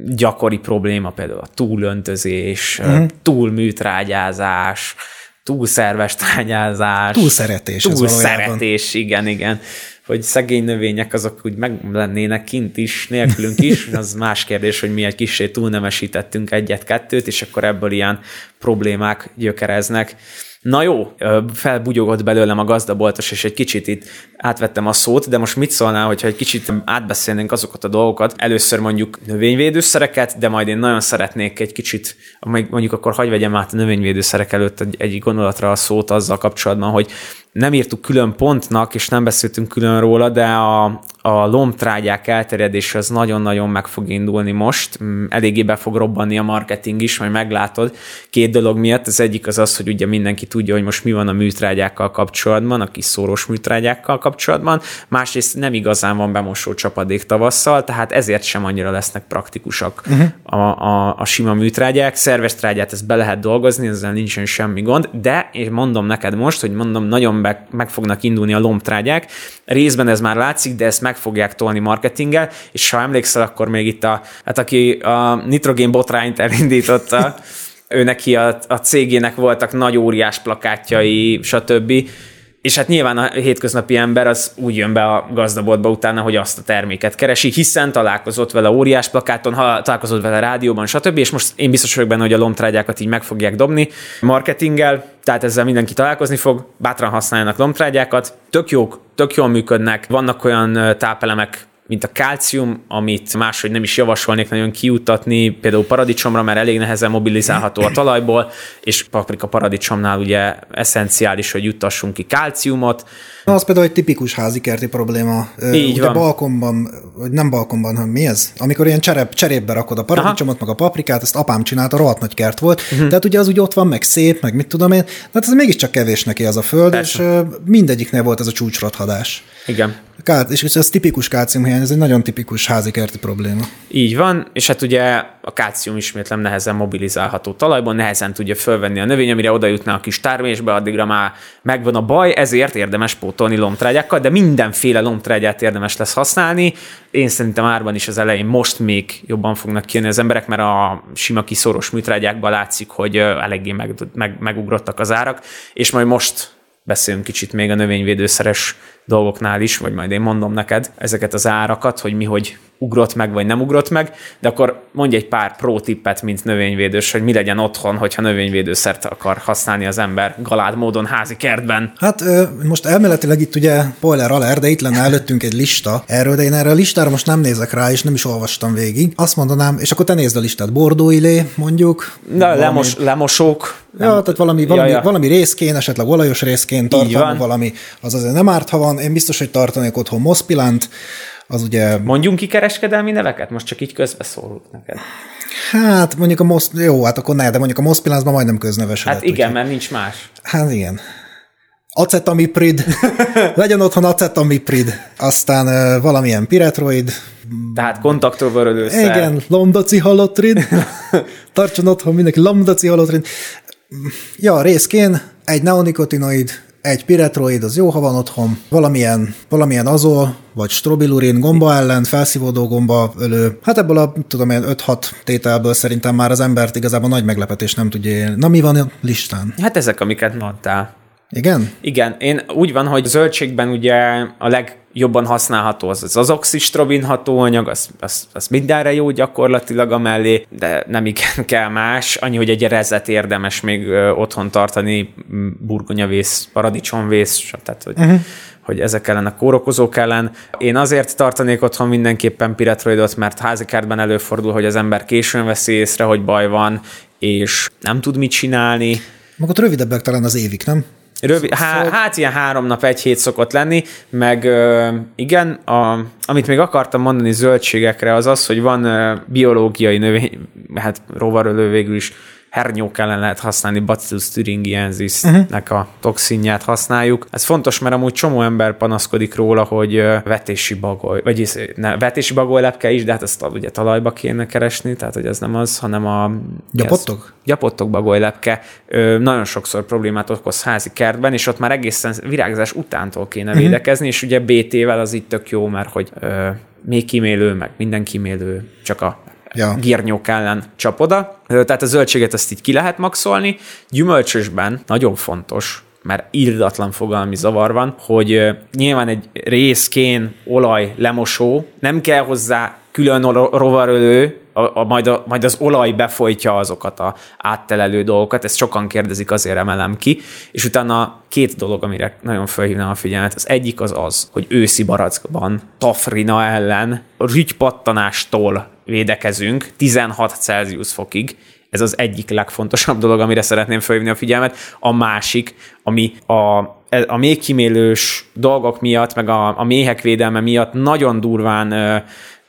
gyakori probléma, például a túlöntözés, uh-huh. túlműtrágyázás, túlszerves trágyázás. Túlszeretés. Túlszeretés, igen, igen hogy szegény növények azok úgy meg lennének kint is, nélkülünk is, az más kérdés, hogy mi egy kicsit túlnemesítettünk egyet-kettőt, és akkor ebből ilyen problémák gyökereznek. Na jó, felbugyogott belőlem a gazdaboltos, és egy kicsit itt átvettem a szót, de most mit szólnál, hogyha egy kicsit átbeszélnénk azokat a dolgokat? Először mondjuk növényvédőszereket, de majd én nagyon szeretnék egy kicsit, mondjuk akkor hagyj vegyem át a növényvédőszerek előtt egy, egy gondolatra a szót azzal kapcsolatban, hogy nem írtuk külön pontnak, és nem beszéltünk külön róla, de a, a lombtrágyák elterjedése az nagyon-nagyon meg fog indulni most. Mm, eléggé be fog robbanni a marketing is, majd meglátod. Két dolog miatt. Az egyik az az, hogy ugye mindenki tudja, hogy most mi van a műtrágyákkal kapcsolatban, a kis szórós műtrágyákkal kapcsolatban. Másrészt nem igazán van bemosó csapadék tavasszal, tehát ezért sem annyira lesznek praktikusak uh-huh. a, a, a sima műtrágyák. Szerves trágyát ezt be lehet dolgozni, ezzel nincsen semmi gond, de én mondom neked most, hogy mondom, nagyon meg, meg fognak indulni a lombtrágyák. Részben ez már látszik, de ezt meg fogják tolni marketinggel, és ha emlékszel, akkor még itt a, hát aki a nitrogén botrányt elindította, ő neki a, a cégének voltak nagy óriás plakátjai, stb. És hát nyilván a hétköznapi ember az úgy jön be a gazdaboltba utána, hogy azt a terméket keresi, hiszen találkozott vele óriás plakáton, ha találkozott vele rádióban, stb. És most én biztos vagyok benne, hogy a lomtrágyákat így meg fogják dobni marketinggel, tehát ezzel mindenki találkozni fog, bátran használjanak lomtrágyákat, tök jók, tök jól működnek, vannak olyan tápelemek, mint a kálcium, amit máshogy nem is javasolnék nagyon kiutatni, például paradicsomra, mert elég nehezen mobilizálható a talajból, és paprika paradicsomnál ugye eszenciális, hogy juttassunk ki kálciumot. Na, az például egy tipikus házi kerti probléma. Így ugye van. balkonban, vagy nem balkonban, hanem mi ez? Amikor ilyen cserep, cserépbe rakod a paradicsomot, Aha. meg a paprikát, ezt apám csinálta, rohadt nagy kert volt. Uh-huh. Tehát ugye az úgy ott van, meg szép, meg mit tudom én. De hát ez mégiscsak kevés neki az a föld, Persze. és mindegyiknél volt ez a csúcsrothadás. Igen. Kát, és ez tipikus kálciumhiány, ez egy nagyon tipikus házi kerti probléma. Így van, és hát ugye a kálcium ismétlem nehezen mobilizálható talajban, nehezen tudja fölvenni a növény, amire oda jutna a kis tármésbe, addigra már megvan a baj, ezért érdemes pótolni lomtrágyákkal, de mindenféle lomtrágyát érdemes lesz használni. Én szerintem árban is az elején most még jobban fognak kijönni az emberek, mert a sima kiszoros műtrágyákban látszik, hogy eléggé meg, meg, megugrottak az árak, és majd most beszélünk kicsit még a növényvédőszeres dolgoknál is, vagy majd én mondom neked ezeket az árakat, hogy mi hogy ugrott meg, vagy nem ugrott meg, de akkor mondj egy pár pro tippet, mint növényvédős, hogy mi legyen otthon, hogyha növényvédőszert akar használni az ember galád módon házi kertben. Hát most elméletileg itt ugye spoiler alert, de itt lenne előttünk egy lista erről, de én erre a listára most nem nézek rá, és nem is olvastam végig. Azt mondanám, és akkor te nézd a listát, bordóilé mondjuk. Na, valami... lemos, lemosók. Ja, nem... tehát valami, valami, ja, ja. valami részkén, esetleg olajos részkén tartalmú valami, az azért nem árt, ha van. Én biztos, hogy tartanék otthon moszpilánt, az ugye... Mondjunk ki kereskedelmi neveket? Most csak így közbeszólunk neked. Hát mondjuk a most, jó, hát akkor ne, de mondjuk a Moszpilánzban majdnem közneves. Hát igen, úgy, mert nincs más. Hát igen. Acetamiprid, legyen otthon acetamiprid, aztán uh, valamilyen piretroid. Tehát kontaktorvörödőszer. Igen, lambdaci halotrid. Tartson otthon mindenki lambdaci halotrid. Ja, részkén egy neonikotinoid, egy piretroid, az jó, ha van otthon, valamilyen, valamilyen azol, vagy strobilurin gomba ellen, felszívódó gomba ölő. Hát ebből a, tudom én, 5-6 tételből szerintem már az embert igazából nagy meglepetés nem tudja élni. Na mi van a listán? Hát ezek, amiket mondtál. Igen? Igen, én úgy van, hogy zöldségben ugye a legjobban használható az az azoxistrobin hatóanyag, az, az, az mindenre jó gyakorlatilag a mellé, de nem igen kell más, annyi, hogy egy rezet érdemes még otthon tartani, burgonyavész, paradicsomvész, tehát hogy uh-huh hogy ezek ellen a kórokozók ellen. Én azért tartanék otthon mindenképpen piretroidot, mert házikártban előfordul, hogy az ember későn veszi észre, hogy baj van, és nem tud mit csinálni. Maga rövidebbek talán az évik, nem? Rövid, há, szóval- hát ilyen három nap, egy hét szokott lenni, meg igen, a, amit még akartam mondani zöldségekre, az az, hogy van biológiai növény, hát rovarölő végül is hernyók ellen lehet használni, Bacillus thuringiensis-nek a toxinját használjuk. Ez fontos, mert amúgy csomó ember panaszkodik róla, hogy vetési bagoly, vagy ne, vetési bagolylepke is, de hát ezt ugye talajba kéne keresni, tehát hogy ez nem az, hanem a... Gyapottok? Gyapottok bagolylepke. Nagyon sokszor problémát okoz házi kertben, és ott már egészen virágzás utántól kéne uh-huh. védekezni, és ugye BT-vel az itt tök jó, mert hogy ö, még kimélő, meg minden kimélő, csak a ja. gírnyók ellen csap oda. Tehát a zöldséget ezt így ki lehet maxolni. Gyümölcsösben nagyon fontos, mert irdatlan fogalmi zavar van, hogy nyilván egy részkén, olaj, lemosó, nem kell hozzá külön rovarölő, a, a, majd, a, majd az olaj befolytja azokat a áttelelő dolgokat, ezt sokan kérdezik, azért emelem ki, és utána két dolog, amire nagyon felhívnám a figyelmet, az egyik az az, hogy őszi barackban tafrina ellen rügypattanástól védekezünk 16 Celsius fokig, ez az egyik legfontosabb dolog, amire szeretném felhívni a figyelmet. A másik, ami a, a méhkimélős dolgok miatt, meg a, a méhek védelme miatt nagyon durván ö,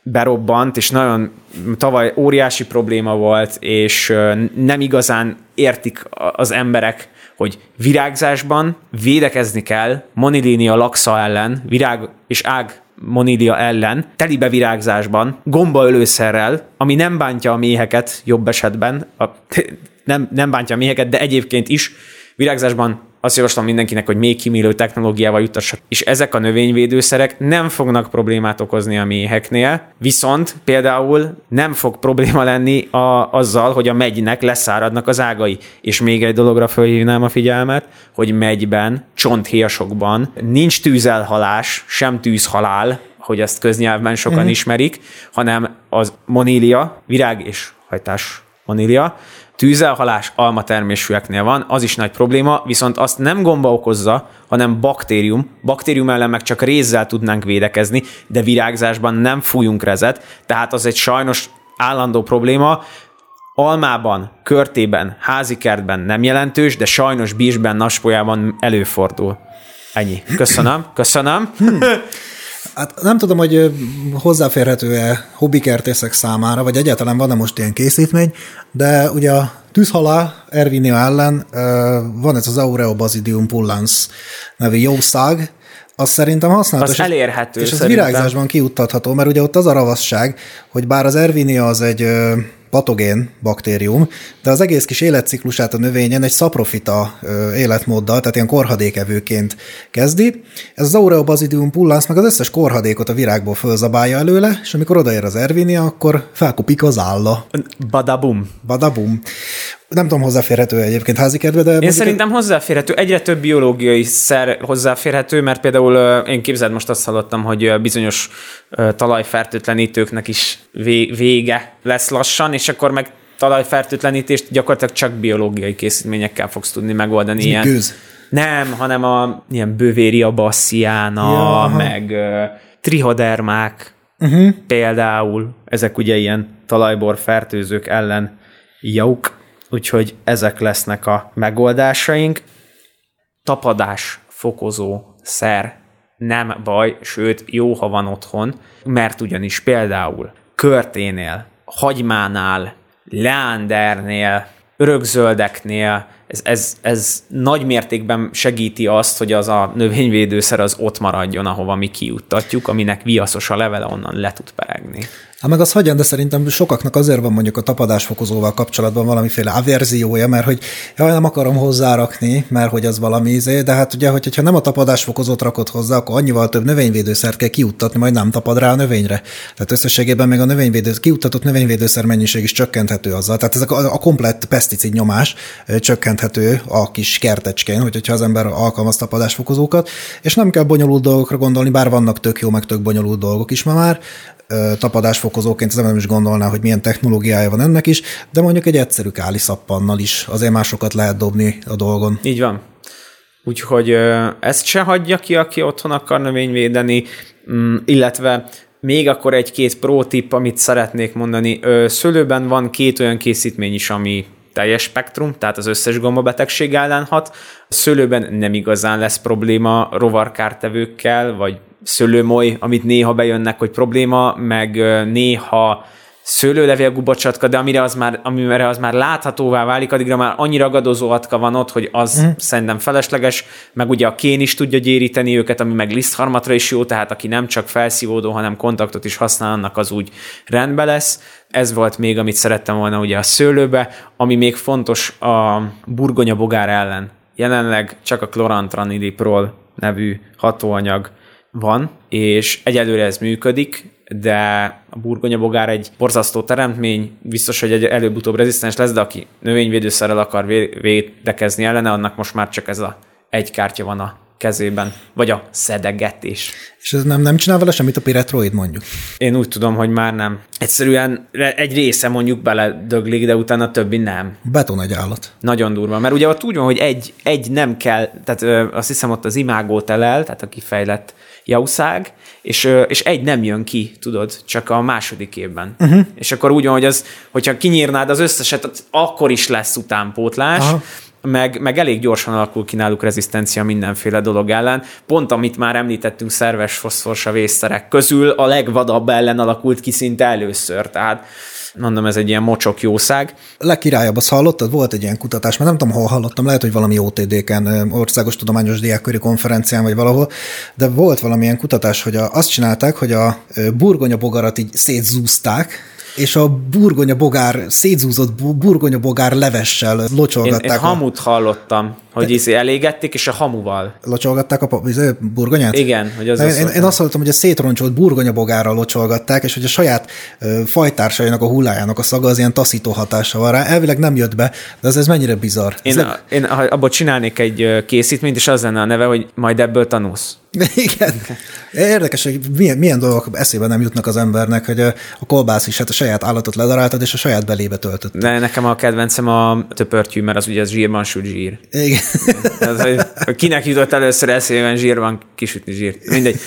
berobbant, és nagyon tavaly óriási probléma volt, és ö, nem igazán értik az emberek, hogy virágzásban védekezni kell monilinia laxa ellen, virág és ág Monilia ellen, telibe virágzásban, gombaölőszerrel, ami nem bántja a méheket jobb esetben, a, nem, nem bántja a méheket, de egyébként is virágzásban azt javaslom mindenkinek, hogy még kimélő technológiával jutassak. És ezek a növényvédőszerek nem fognak problémát okozni a méheknél, viszont például nem fog probléma lenni a, azzal, hogy a megynek leszáradnak az ágai. És még egy dologra felhívnám a figyelmet, hogy megyben, csonthéjasokban nincs tűzelhalás, sem tűzhalál, hogy ezt köznyelvben sokan mm-hmm. ismerik, hanem az monília, virág és hajtás monília, tűzelhalás almatermésűeknél van, az is nagy probléma, viszont azt nem gomba okozza, hanem baktérium. Baktérium ellen meg csak rézzel tudnánk védekezni, de virágzásban nem fújunk rezet, tehát az egy sajnos állandó probléma. Almában, körtében, házikertben nem jelentős, de sajnos bízsben, naspolyában előfordul. Ennyi. Köszönöm, köszönöm. Hát nem tudom, hogy hozzáférhető-e hobbikertészek számára, vagy egyáltalán van-e most ilyen készítmény, de ugye a tűzhalá Ervinia ellen van ez az Aureobazidium pullans nevű jószág, az szerintem használatos. Az elérhető És ez virágzásban kiuttatható, mert ugye ott az a ravasság, hogy bár az Ervinia az egy patogén baktérium, de az egész kis életciklusát a növényen egy szaprofita életmóddal, tehát ilyen korhadékevőként kezdi. Ez az Aureobazidium pullans meg az összes korhadékot a virágból fölzabálja előle, és amikor odaér az Ervinia, akkor felkopik az álla. Badabum. Badabum nem tudom, hozzáférhető egyébként házi kedve, de... Én szerintem hozzáférhető, egyre több biológiai szer hozzáférhető, mert például én képzeld most azt hallottam, hogy bizonyos talajfertőtlenítőknek is vége lesz lassan, és akkor meg talajfertőtlenítést gyakorlatilag csak biológiai készítményekkel fogsz tudni megoldani. Ez ilyen, gőz. Nem, hanem a ilyen bövéria bassziána, ja, meg uh, trihodermák uh-huh. például, ezek ugye ilyen talajbor fertőzők ellen jók úgyhogy ezek lesznek a megoldásaink. Tapadás fokozó szer nem baj, sőt jó, ha van otthon, mert ugyanis például körténél, hagymánál, leándernél, örökzöldeknél ez, ez, ez nagy mértékben segíti azt, hogy az a növényvédőszer az ott maradjon, ahova mi kijuttatjuk, aminek viaszos a levele, onnan le tud peregni. Hát meg az hagyjan, de szerintem sokaknak azért van mondjuk a tapadásfokozóval kapcsolatban valamiféle averziója, mert hogy jaj, nem akarom hozzárakni, mert hogy az valami izé, de hát ugye, hogyha nem a tapadásfokozót rakod hozzá, akkor annyival több növényvédőszert kell kiuttatni, majd nem tapad rá a növényre. Tehát összességében még a növényvédő, kiuttatott növényvédőszer mennyiség is csökkenthető azzal. Tehát ezek a, a komplett peszticid nyomás csökkenthető a kis kertecskén, hogyha az ember alkalmaz tapadásfokozókat, és nem kell bonyolult dolgokra gondolni, bár vannak tök jó, meg tök bonyolult dolgok is ma már, tapadásfokozóként az nem is gondolná, hogy milyen technológiája van ennek is, de mondjuk egy egyszerű káliszappannal is azért másokat lehet dobni a dolgon. Így van. Úgyhogy ezt se hagyja ki, aki otthon akar növényvédeni, mm, illetve még akkor egy-két pro tip, amit szeretnék mondani. Szőlőben van két olyan készítmény is, ami teljes spektrum, tehát az összes gombabetegség ellen hat. A szőlőben nem igazán lesz probléma rovarkártevőkkel, vagy szőlőmoly, amit néha bejönnek, hogy probléma, meg néha szőlőlevél gubacsatka, de amire az már, amire az már láthatóvá válik, addigra már annyi ragadozó atka van ott, hogy az mm. szerintem felesleges, meg ugye a kén is tudja gyéríteni őket, ami meg lisztharmatra is jó, tehát aki nem csak felszívódó, hanem kontaktot is használ, annak az úgy rendbe lesz. Ez volt még, amit szerettem volna ugye a szőlőbe, ami még fontos a burgonya bogár ellen. Jelenleg csak a klorantraniliprol nevű hatóanyag van, és egyelőre ez működik, de a burgonya bogár egy borzasztó teremtmény, biztos, hogy egy előbb-utóbb rezisztens lesz, de aki növényvédőszerrel akar védekezni ellene, annak most már csak ez a egy kártya van a kezében, vagy a szedegetés. És ez nem, nem csinál vele semmit a Piretroid mondjuk? Én úgy tudom, hogy már nem. Egyszerűen egy része mondjuk beledöglik, de utána többi nem. Beton egy állat. Nagyon durva, mert ugye ott úgy van, hogy egy, egy nem kell, tehát ö, azt hiszem ott az imágót elel, tehát a kifejlett jauszág, és, és egy nem jön ki, tudod, csak a második évben. Uh-huh. És akkor úgy van, hogy az, hogyha kinyírnád az összeset, akkor is lesz utánpótlás, Aha meg, meg elég gyorsan alakul ki náluk rezisztencia mindenféle dolog ellen. Pont amit már említettünk, szerves foszforsavészszerek közül a legvadabb ellen alakult ki szinte először. Tehát mondom, ez egy ilyen mocsok jószág. Legkirályabb, azt hallottad? Volt egy ilyen kutatás, mert nem tudom, hol hallottam, lehet, hogy valami OTD-ken, Országos Tudományos Diákköri Konferencián, vagy valahol, de volt valamilyen kutatás, hogy a, azt csinálták, hogy a burgonya bogarat így szétzúzták, és a burgonya bogár, szétzúzott burgonya bogár levessel locsolgatták. Én, én hamut hallottam, hogy is elégették, és a hamuval. Locsolgatták a burgonyát? Igen. Hogy az én, az én, én azt hallottam, hogy a szétroncsolt burgonyabogárral locsolgatták, és hogy a saját ö, fajtársainak a hullájának a szaga az ilyen taszító hatása van rá. Elvileg nem jött be, de ez, ez mennyire bizarr. Én, ez a, én abból csinálnék egy készítményt, és az lenne a neve, hogy majd ebből tanulsz. Igen. Érdekes, hogy milyen, milyen dolgok eszébe nem jutnak az embernek, hogy a kolbász is hát a saját állatot ledaráltad, és a saját belébe töltött. De nekem a kedvencem a töpörtyű, mert az ugye az zsírban sült zsír. Igen. Az, hogy kinek jutott először eszébe zsírban kisütni zsírt. Mindegy.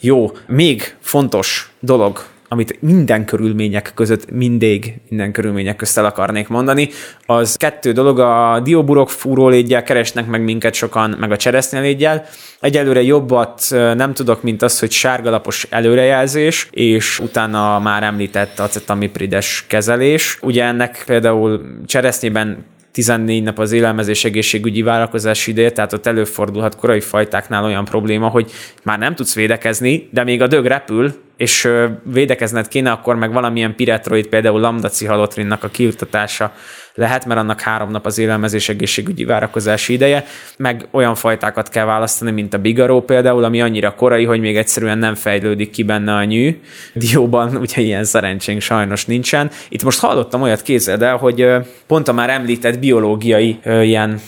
Jó, még fontos dolog, amit minden körülmények között mindig, minden körülmények közt el akarnék mondani, az kettő dolog, a dióburok fúrólégyel keresnek meg minket sokan, meg a cseresznyelégyel. Egyelőre jobbat nem tudok, mint az, hogy sárgalapos előrejelzés, és utána már említett acetamiprides kezelés. Ugye ennek például cseresznyében 14 nap az élelmezés egészségügyi várakozási ideje, tehát ott előfordulhat korai fajtáknál olyan probléma, hogy már nem tudsz védekezni, de még a dög repül, és védekezned kéne, akkor meg valamilyen piretroid, például lambda-cihalotrinnak a kiutatása lehet, mert annak három nap az élelmezés egészségügyi várakozási ideje, meg olyan fajtákat kell választani, mint a bigaró például, ami annyira korai, hogy még egyszerűen nem fejlődik ki benne a nyű. Dióban ugye ilyen szerencsénk sajnos nincsen. Itt most hallottam olyat, képzeld el, hogy pont a már említett biológiai ilyen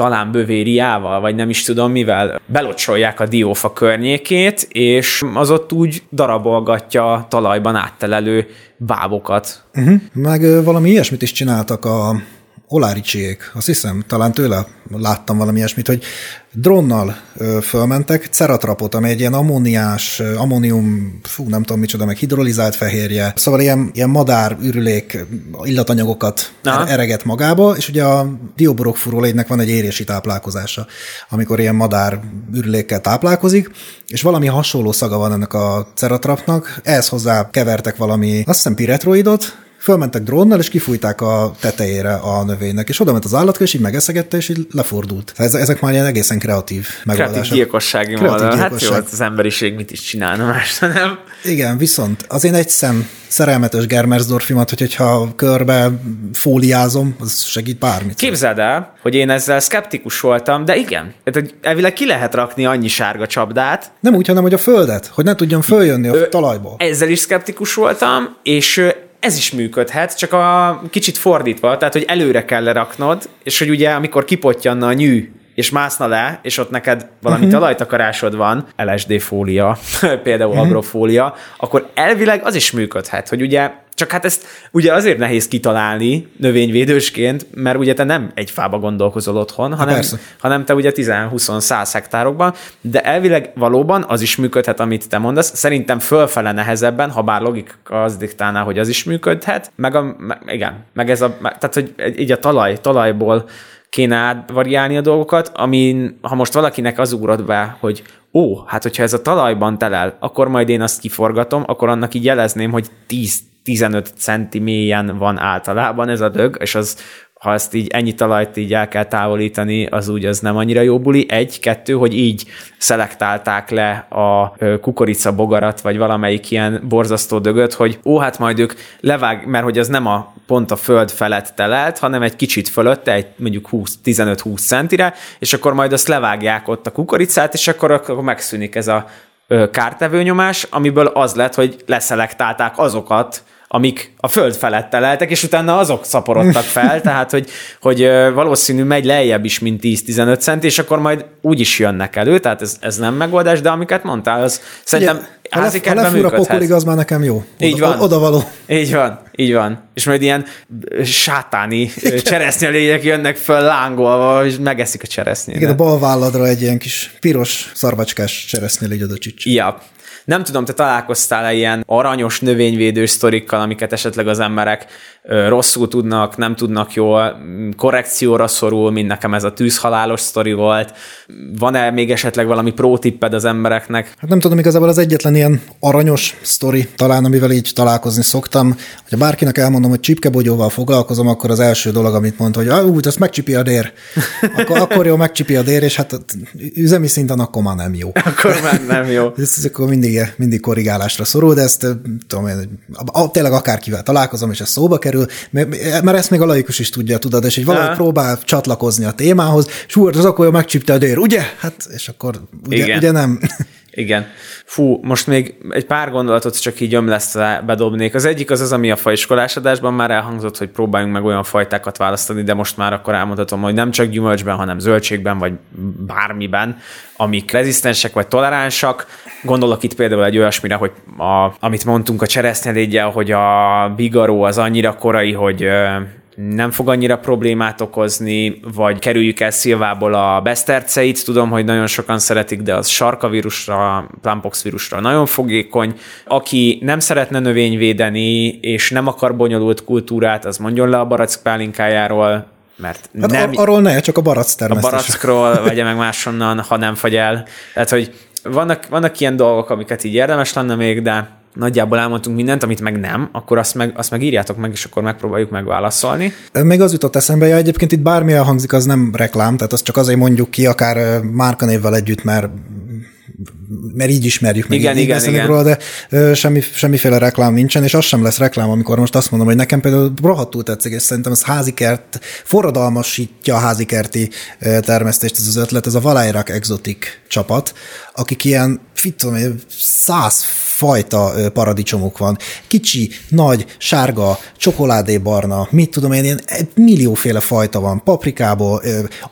talán bövériával, vagy nem is tudom mivel, belocsolják a diófa környékét, és az ott úgy darabolgatja talajban áttelelő bábokat. Uh-huh. Meg valami ilyesmit is csináltak a Oláricsiék, azt hiszem, talán tőle láttam valami ilyesmit, hogy drónnal fölmentek, ceratrapot, ami egy ilyen ammóniás, ammónium, fú, nem tudom micsoda, meg hidrolizált fehérje, szóval ilyen, ilyen madár, ürülék, illatanyagokat Aha. ereget magába, és ugye a dioborok furólégynek van egy érési táplálkozása, amikor ilyen madár ürülékkel táplálkozik, és valami hasonló szaga van ennek a ceratrapnak, ehhez hozzá kevertek valami, azt hiszem piretroidot, fölmentek drónnal, és kifújták a tetejére a növénynek, és oda ment az állatka, és így megeszegette, és így lefordult. Ezek már ilyen egészen kreatív megoldások. Kreatív gyilkossági kreatív Hát jó, az emberiség mit is csinálna más, nem? Igen, viszont az én egy szem szerelmetes Germersdorfimat, hogy, hogyha körbe fóliázom, az segít bármit. Képzeld el, hogy én ezzel szkeptikus voltam, de igen. Tehát, elvileg ki lehet rakni annyi sárga csapdát. Nem úgy, hanem hogy a földet, hogy ne tudjon följönni a talajból. Ezzel is szkeptikus voltam, és ez is működhet, csak a kicsit fordítva, tehát hogy előre kell leraknod, és hogy ugye amikor kipottyanna a nyű, és mászna le, és ott neked valami uh-huh. talajtakarásod van, LSD fólia, például uh-huh. agrofólia, akkor elvileg az is működhet, hogy ugye csak hát ezt ugye azért nehéz kitalálni növényvédősként, mert ugye te nem egy fába gondolkozol otthon, hanem, hanem te ugye 10-20-100 hektárokban, de elvileg valóban az is működhet, amit te mondasz. Szerintem fölfele nehezebben, ha bár logika az diktálná, hogy az is működhet, meg a, meg, igen, meg ez a, tehát hogy így a talaj, talajból kéne átvariálni a dolgokat, amin, ha most valakinek az ugrott be, hogy ó, hát hogyha ez a talajban telel, akkor majd én azt kiforgatom, akkor annak így jelezném, hogy 10 10-15 centi mélyen van általában ez a dög, és az ha ezt így ennyi talajt így el kell távolítani, az úgy az nem annyira jó buli. Egy, kettő, hogy így szelektálták le a kukorica bogarat, vagy valamelyik ilyen borzasztó dögöt, hogy ó, hát majd ők levág, mert hogy az nem a pont a föld felett telelt, hanem egy kicsit fölötte, egy mondjuk 15-20 centire, és akkor majd azt levágják ott a kukoricát, és akkor, akkor megszűnik ez a kártevő nyomás, amiből az lett, hogy leszelektálták azokat, amik a föld felett teleltek, és utána azok szaporodtak fel, tehát hogy, hogy valószínű megy lejjebb is, mint 10-15 cent, és akkor majd úgy is jönnek elő, tehát ez, ez nem megoldás, de amiket mondtál, az szerintem Ugye, házi ha lefúr a pokolig, az már nekem jó. Oda, így van. Oda való. Így van, így van. És majd ilyen sátáni cseresznyelények jönnek föl lángolva, és megeszik a cseresznyét. Igen, a bal válladra egy ilyen kis piros szarvacskás cseresznyelégy oda csics. Ja, nem tudom, te találkoztál-e ilyen aranyos növényvédő sztorikkal, amiket esetleg az emberek rosszul tudnak, nem tudnak jól, korrekcióra szorul, mint nekem ez a tűzhalálos sztori volt. Van-e még esetleg valami pro-tipped az embereknek? Hát nem tudom, igazából az egyetlen ilyen aranyos sztori talán, amivel így találkozni szoktam, hogyha bárkinek elmondom, hogy csipkebogyóval foglalkozom, akkor az első dolog, amit mond, hogy ah, úgy, azt megcsipi a dér. Akkor, akkor jó, megcsipi a dér, és hát üzemi szinten akkor már nem jó. Akkor már nem jó. ez, ez akkor mindig, mindig korrigálásra szorul, de ezt tudom, tényleg akárkivel találkozom, és ez szóba kerül, kerül, mert ezt még a laikus is tudja, tudod, és hogy valahogy próbál csatlakozni a témához, és hú, az akkor megcsípte a dér, ugye? Hát, és akkor ugye, ugye nem. Igen. Fú, most még egy pár gondolatot csak így ömlesztve bedobnék. Az egyik az az, ami a faiskolás adásban már elhangzott, hogy próbáljunk meg olyan fajtákat választani, de most már akkor elmondhatom, hogy nem csak gyümölcsben, hanem zöldségben, vagy bármiben, amik rezisztensek vagy toleránsak. Gondolok itt például egy olyasmire, hogy a, amit mondtunk a cseresznyelégyel, hogy a bigaró az annyira korai, hogy nem fog annyira problémát okozni, vagy kerüljük el szilvából a beszterceit, tudom, hogy nagyon sokan szeretik, de az sarka vírusra, plumpbox vírusra nagyon fogékony. Aki nem szeretne növényvédeni, és nem akar bonyolult kultúrát, az mondjon le a barack pálinkájáról, mert hát nem... Ar- arról ne, csak a barack termesztés. A barackról vegye meg máshonnan, ha nem fagy el. Tehát, hogy vannak, vannak ilyen dolgok, amiket így érdemes lenne még, de nagyjából elmondtunk mindent, amit meg nem, akkor azt meg, azt meg írjátok meg, és akkor megpróbáljuk megválaszolni. Még az jutott eszembe, hogy egyébként itt bármi elhangzik, az nem reklám, tehát azt csak azért mondjuk ki, akár márkanévvel együtt, mert mert így ismerjük meg, igen, így igen, igen. róla, de ö, semmi, semmiféle reklám nincsen, és az sem lesz reklám, amikor most azt mondom, hogy nekem például rohadtul tetszik, és szerintem ez házikert, forradalmasítja a házikerti termesztést, ez az ötlet, ez a Valairak Exotic csapat, akik ilyen, fit tudom, száz fajta paradicsomok van. Kicsi, nagy, sárga, csokoládébarna, mit tudom én, ilyen millióféle fajta van. Paprikából,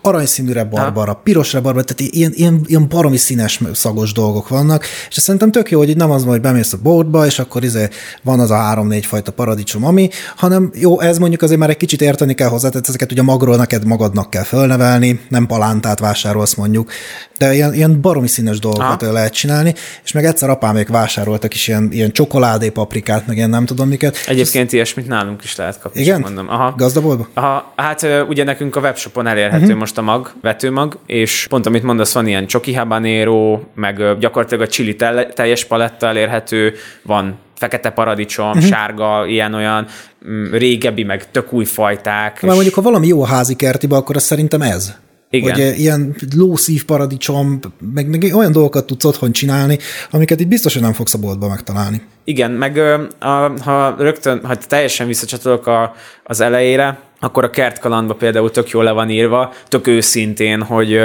aranyszínűre barbara, pirosra barbara, tehát ilyen, ilyen, ilyen baromi színes szagos dolgok vannak, és szerintem tök jó, hogy nem az van, hogy bemész a boltba, és akkor izé van az a három-négy fajta paradicsom, ami, hanem jó, ez mondjuk azért már egy kicsit érteni kell hozzá, tehát ezeket ugye magról neked magadnak kell fölnevelni, nem palántát vásárolsz mondjuk, de ilyen, ilyen baromi színes dolgokat Aha. lehet csinálni, és meg egyszer apámék vásároltak is ilyen, ilyen csokoládé paprikát, meg ilyen nem tudom miket. Egyébként ezt... ilyesmit nálunk is lehet kapni. Igen? Mondom. Aha. Gazdabolba? Aha. Hát ugye nekünk a webshopon elérhető uh-huh. most a mag, vetőmag, és pont amit mondasz, van ilyen csoki habanero, meg gyakorlatilag a chili teljes paletta elérhető, van fekete paradicsom, uh-huh. sárga, ilyen-olyan mm, régebbi, meg tök új fajták. Már mondjuk, ha valami jó a házi kertibe, akkor az szerintem ez. Igen. Hogy eh, ilyen lószív paradicsom, meg, meg olyan dolgokat tudsz otthon csinálni, amiket itt biztos, hogy nem fogsz a boltba megtalálni. Igen, meg a, ha rögtön, ha teljesen visszacsatolok a, az elejére, akkor a kertkalandba például tök jól le van írva, tök őszintén, hogy,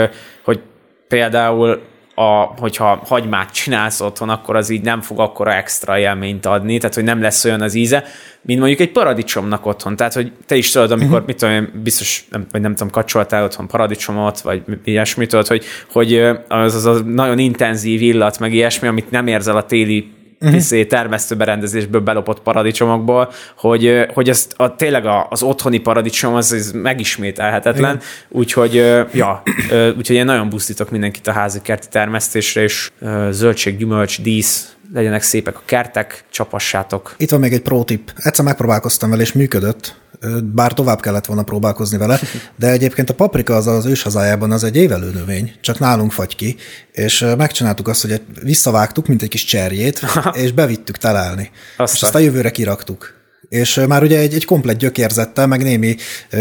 hogy például a, hogyha hagymát csinálsz otthon, akkor az így nem fog akkora extra élményt adni, tehát hogy nem lesz olyan az íze, mint mondjuk egy paradicsomnak otthon. Tehát, hogy te is tudod, amikor, uh-huh. mit tudom, biztos, nem, vagy nem tudom, kapcsoltál otthon paradicsomot, vagy ilyesmit, tudod, hogy, hogy az, az a nagyon intenzív illat, meg ilyesmi, amit nem érzel a téli uh-huh. termesztőberendezésből belopott paradicsomokból, hogy, hogy ezt a, tényleg az otthoni paradicsom az, az megismételhetetlen, úgyhogy ja, úgyhogy én nagyon busztítok mindenkit a házi kerti termesztésre, és zöldség, gyümölcs, dísz, legyenek szépek a kertek, csapassátok. Itt van még egy pro tip. Egyszer megpróbálkoztam vele, és működött bár tovább kellett volna próbálkozni vele, de egyébként a paprika az az őshazájában az egy évelő növény, csak nálunk fagy ki, és megcsináltuk azt, hogy visszavágtuk, mint egy kis cserjét, és bevittük telelni. Aztán. És azt a jövőre kiraktuk. és már ugye egy, egy komplet gyökérzettel, meg némi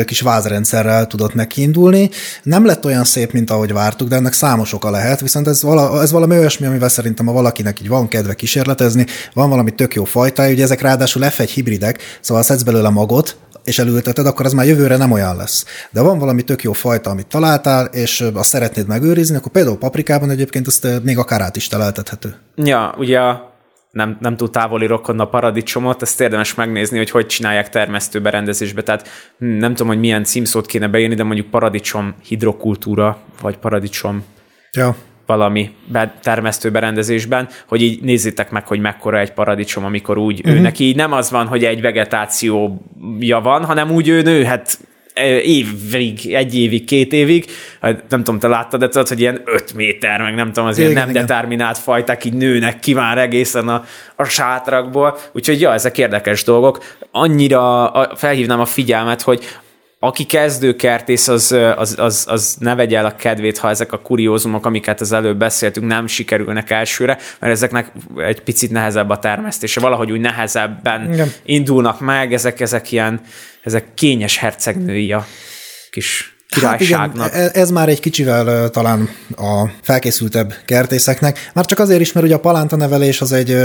kis vázrendszerrel tudott nekiindulni. Nem lett olyan szép, mint ahogy vártuk, de ennek számos oka lehet, viszont ez, vala, ez valami olyasmi, amivel szerintem a valakinek így van kedve kísérletezni, van valami tök jó fajtája, ugye ezek ráadásul F1 hibridek, szóval szedsz belőle magot, és elülteted, akkor az már jövőre nem olyan lesz. De van valami tök jó fajta, amit találtál, és azt szeretnéd megőrizni, akkor például paprikában egyébként azt még akár át is teleltethető. Ja, ugye nem, nem túl távoli rokon a paradicsomot, ezt érdemes megnézni, hogy hogy csinálják termesztő berendezésbe. Tehát hm, nem tudom, hogy milyen címszót kéne beírni, de mondjuk paradicsom hidrokultúra, vagy paradicsom ja. Valami termesztő berendezésben, hogy így nézzétek meg, hogy mekkora egy paradicsom, amikor úgy uh-huh. ő mhm. neki nem az van, hogy egy vegetációja van, hanem úgy ő nőhet évig, egy évig, két évig, hát nem tudom, te láttad, de tudod, hogy ilyen öt méter, meg nem tudom, az igen, ilyen nem igen. determinált fajták így nőnek ki már egészen a, a sátrakból, úgyhogy ja, ezek érdekes dolgok. Annyira felhívnám a figyelmet, hogy aki kezdőkertész, az, az, az, az ne vegye el a kedvét, ha ezek a kuriózumok, amiket az előbb beszéltünk, nem sikerülnek elsőre, mert ezeknek egy picit nehezebb a termesztése, valahogy úgy nehezebben Igen. indulnak meg, ezek, ezek ilyen, ezek kényes hercegnői a kis királyságnak. Hát igen, ez már egy kicsivel talán a felkészültebb kertészeknek, már csak azért is, mert ugye a palánta nevelés az egy,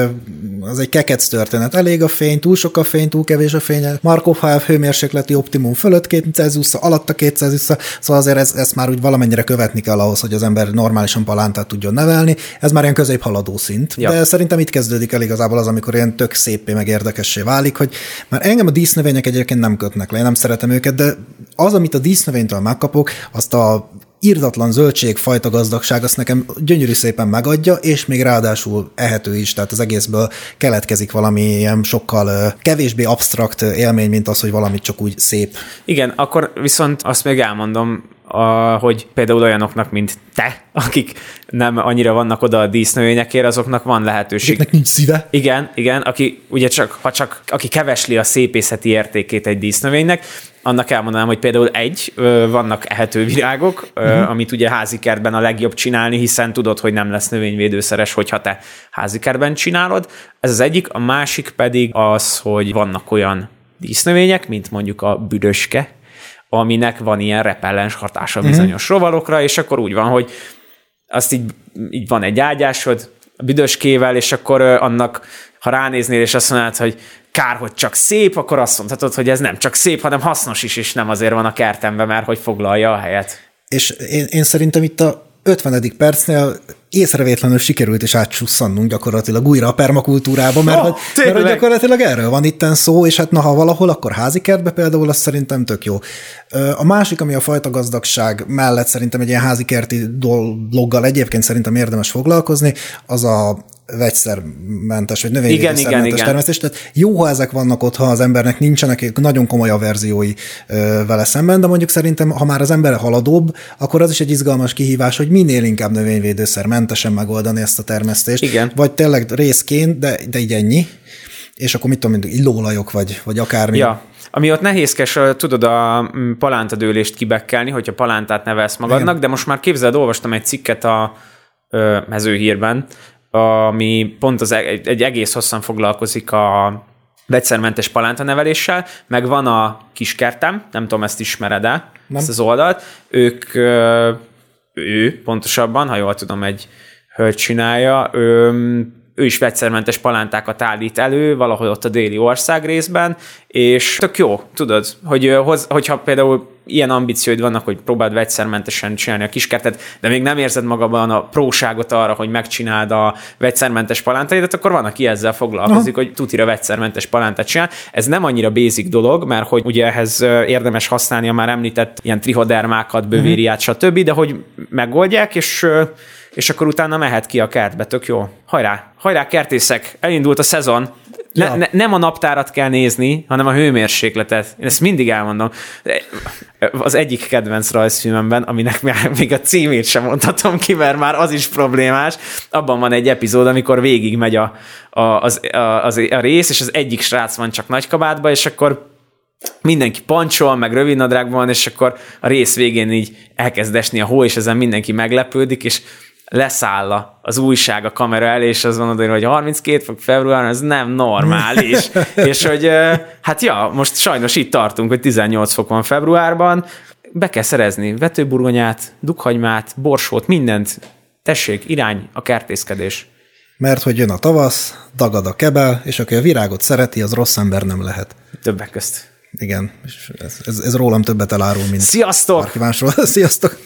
az egy kekec történet. Elég a fény, túl sok a fény, túl kevés a fény. Markov HF hőmérsékleti optimum fölött 200 Celsius, alatt a 200 Celsius, szóval azért ez, ezt már úgy valamennyire követni kell ahhoz, hogy az ember normálisan palántát tudjon nevelni. Ez már ilyen középhaladó szint. Ja. De szerintem itt kezdődik el igazából az, amikor ilyen tök szépé meg érdekessé válik, hogy már engem a dísznövények egyébként nem kötnek le, én nem szeretem őket, de az, amit a dísznövénytől megkapok, azt a írdatlan zöldségfajta gazdagság azt nekem gyönyörű szépen megadja, és még ráadásul ehető is, tehát az egészből keletkezik valami ilyen sokkal kevésbé absztrakt élmény, mint az, hogy valamit csak úgy szép. Igen, akkor viszont azt még elmondom, a, hogy például olyanoknak, mint te, akik nem annyira vannak oda a dísznövényekért, azoknak van lehetőség. Akiknek nincs szíve. Igen, igen, aki ugye csak, ha csak, aki kevesli a szépészeti értékét egy dísznövénynek, annak elmondanám, hogy például egy, vannak ehető virágok, uh-huh. amit ugye házi kertben a legjobb csinálni, hiszen tudod, hogy nem lesz növényvédőszeres, hogyha te házi kertben csinálod. Ez az egyik, a másik pedig az, hogy vannak olyan dísznövények, mint mondjuk a büdöske, aminek van ilyen repellens hatása mhm. bizonyos uh-huh. rovarokra, és akkor úgy van, hogy azt így, így van egy ágyásod, a büdöskével, és akkor annak, ha ránéznél, és azt mondod, hogy kár, hogy csak szép, akkor azt mondhatod, hogy ez nem csak szép, hanem hasznos is, és nem azért van a kertemben, mert hogy foglalja a helyet. És én, én szerintem itt a 50. percnél észrevétlenül sikerült is átsusszannunk gyakorlatilag újra a permakultúrába, mert, oh, hogy, mert hogy gyakorlatilag erről van itten szó, és hát na, ha valahol, akkor házi kertbe például, az szerintem tök jó. A másik, ami a fajta gazdagság mellett szerintem egy ilyen házi kerti dologgal egyébként szerintem érdemes foglalkozni, az a vegyszermentes, vagy növényvédőszermentes termesztés. Tehát jó, ha ezek vannak ott, ha az embernek nincsenek nagyon komoly averziói ö, vele szemben, de mondjuk szerintem, ha már az ember haladóbb, akkor az is egy izgalmas kihívás, hogy minél inkább növényvédőszermentesen megoldani ezt a termesztést. Igen. Vagy tényleg részként, de, de így ennyi. És akkor mit tudom, illóolajok, vagy, vagy akármi. Ja. Ami ott nehézkes, tudod a mm, palántadőlést kibekkelni, hogyha palántát nevelsz magadnak, Igen. de most már képzeld, olvastam egy cikket a mezőhírben, ami pont az, egy, egy egész hosszan foglalkozik a vegyszermentes palánta neveléssel, meg van a kiskertem, nem tudom, ezt ismered-e, nem. ezt az oldalt. Ők, ő pontosabban, ha jól tudom, egy hölgy csinálja, ő, ő is vegyszermentes palántákat állít elő, valahol ott a déli ország részben, és tök jó, tudod, hogy hogyha például ilyen ambícióid vannak, hogy próbáld vegyszermentesen csinálni a kiskertet, de még nem érzed magadban a próságot arra, hogy megcsináld a vegyszermentes palántaidat, akkor van, aki ezzel foglalkozik, Aha. hogy tutira vegyszermentes palántát csinál. Ez nem annyira basic dolog, mert hogy ugye ehhez érdemes használni a már említett ilyen trihodermákat, bövériát, uh-huh. stb., de hogy megoldják, és és akkor utána mehet ki a kertbe, tök jó. Hajrá, hajrá kertészek, elindult a szezon, ne, ja. ne, nem a naptárat kell nézni, hanem a hőmérsékletet. Én ezt mindig elmondom. Az egyik kedvenc rajzfilmemben, aminek még a címét sem mondhatom ki, mert már az is problémás, abban van egy epizód, amikor végig megy a, a, az, a, az, a rész, és az egyik srác van csak nagy kabátba, és akkor mindenki pancsol, meg rövidnadrágban van, és akkor a rész végén így elkezd esni a hó, és ezen mindenki meglepődik, és leszáll az újság a kamera elé, és az van hogy 32 fok február, ez nem normális. és hogy hát ja, most sajnos itt tartunk, hogy 18 fok van februárban, be kell szerezni vetőburgonyát, dukhagymát, borsót, mindent. Tessék, irány a kertészkedés. Mert hogy jön a tavasz, dagad a kebel, és aki a virágot szereti, az rossz ember nem lehet. Többek közt. Igen, és ez, ez, ez rólam többet elárul, mint Sziasztok! Sziasztok!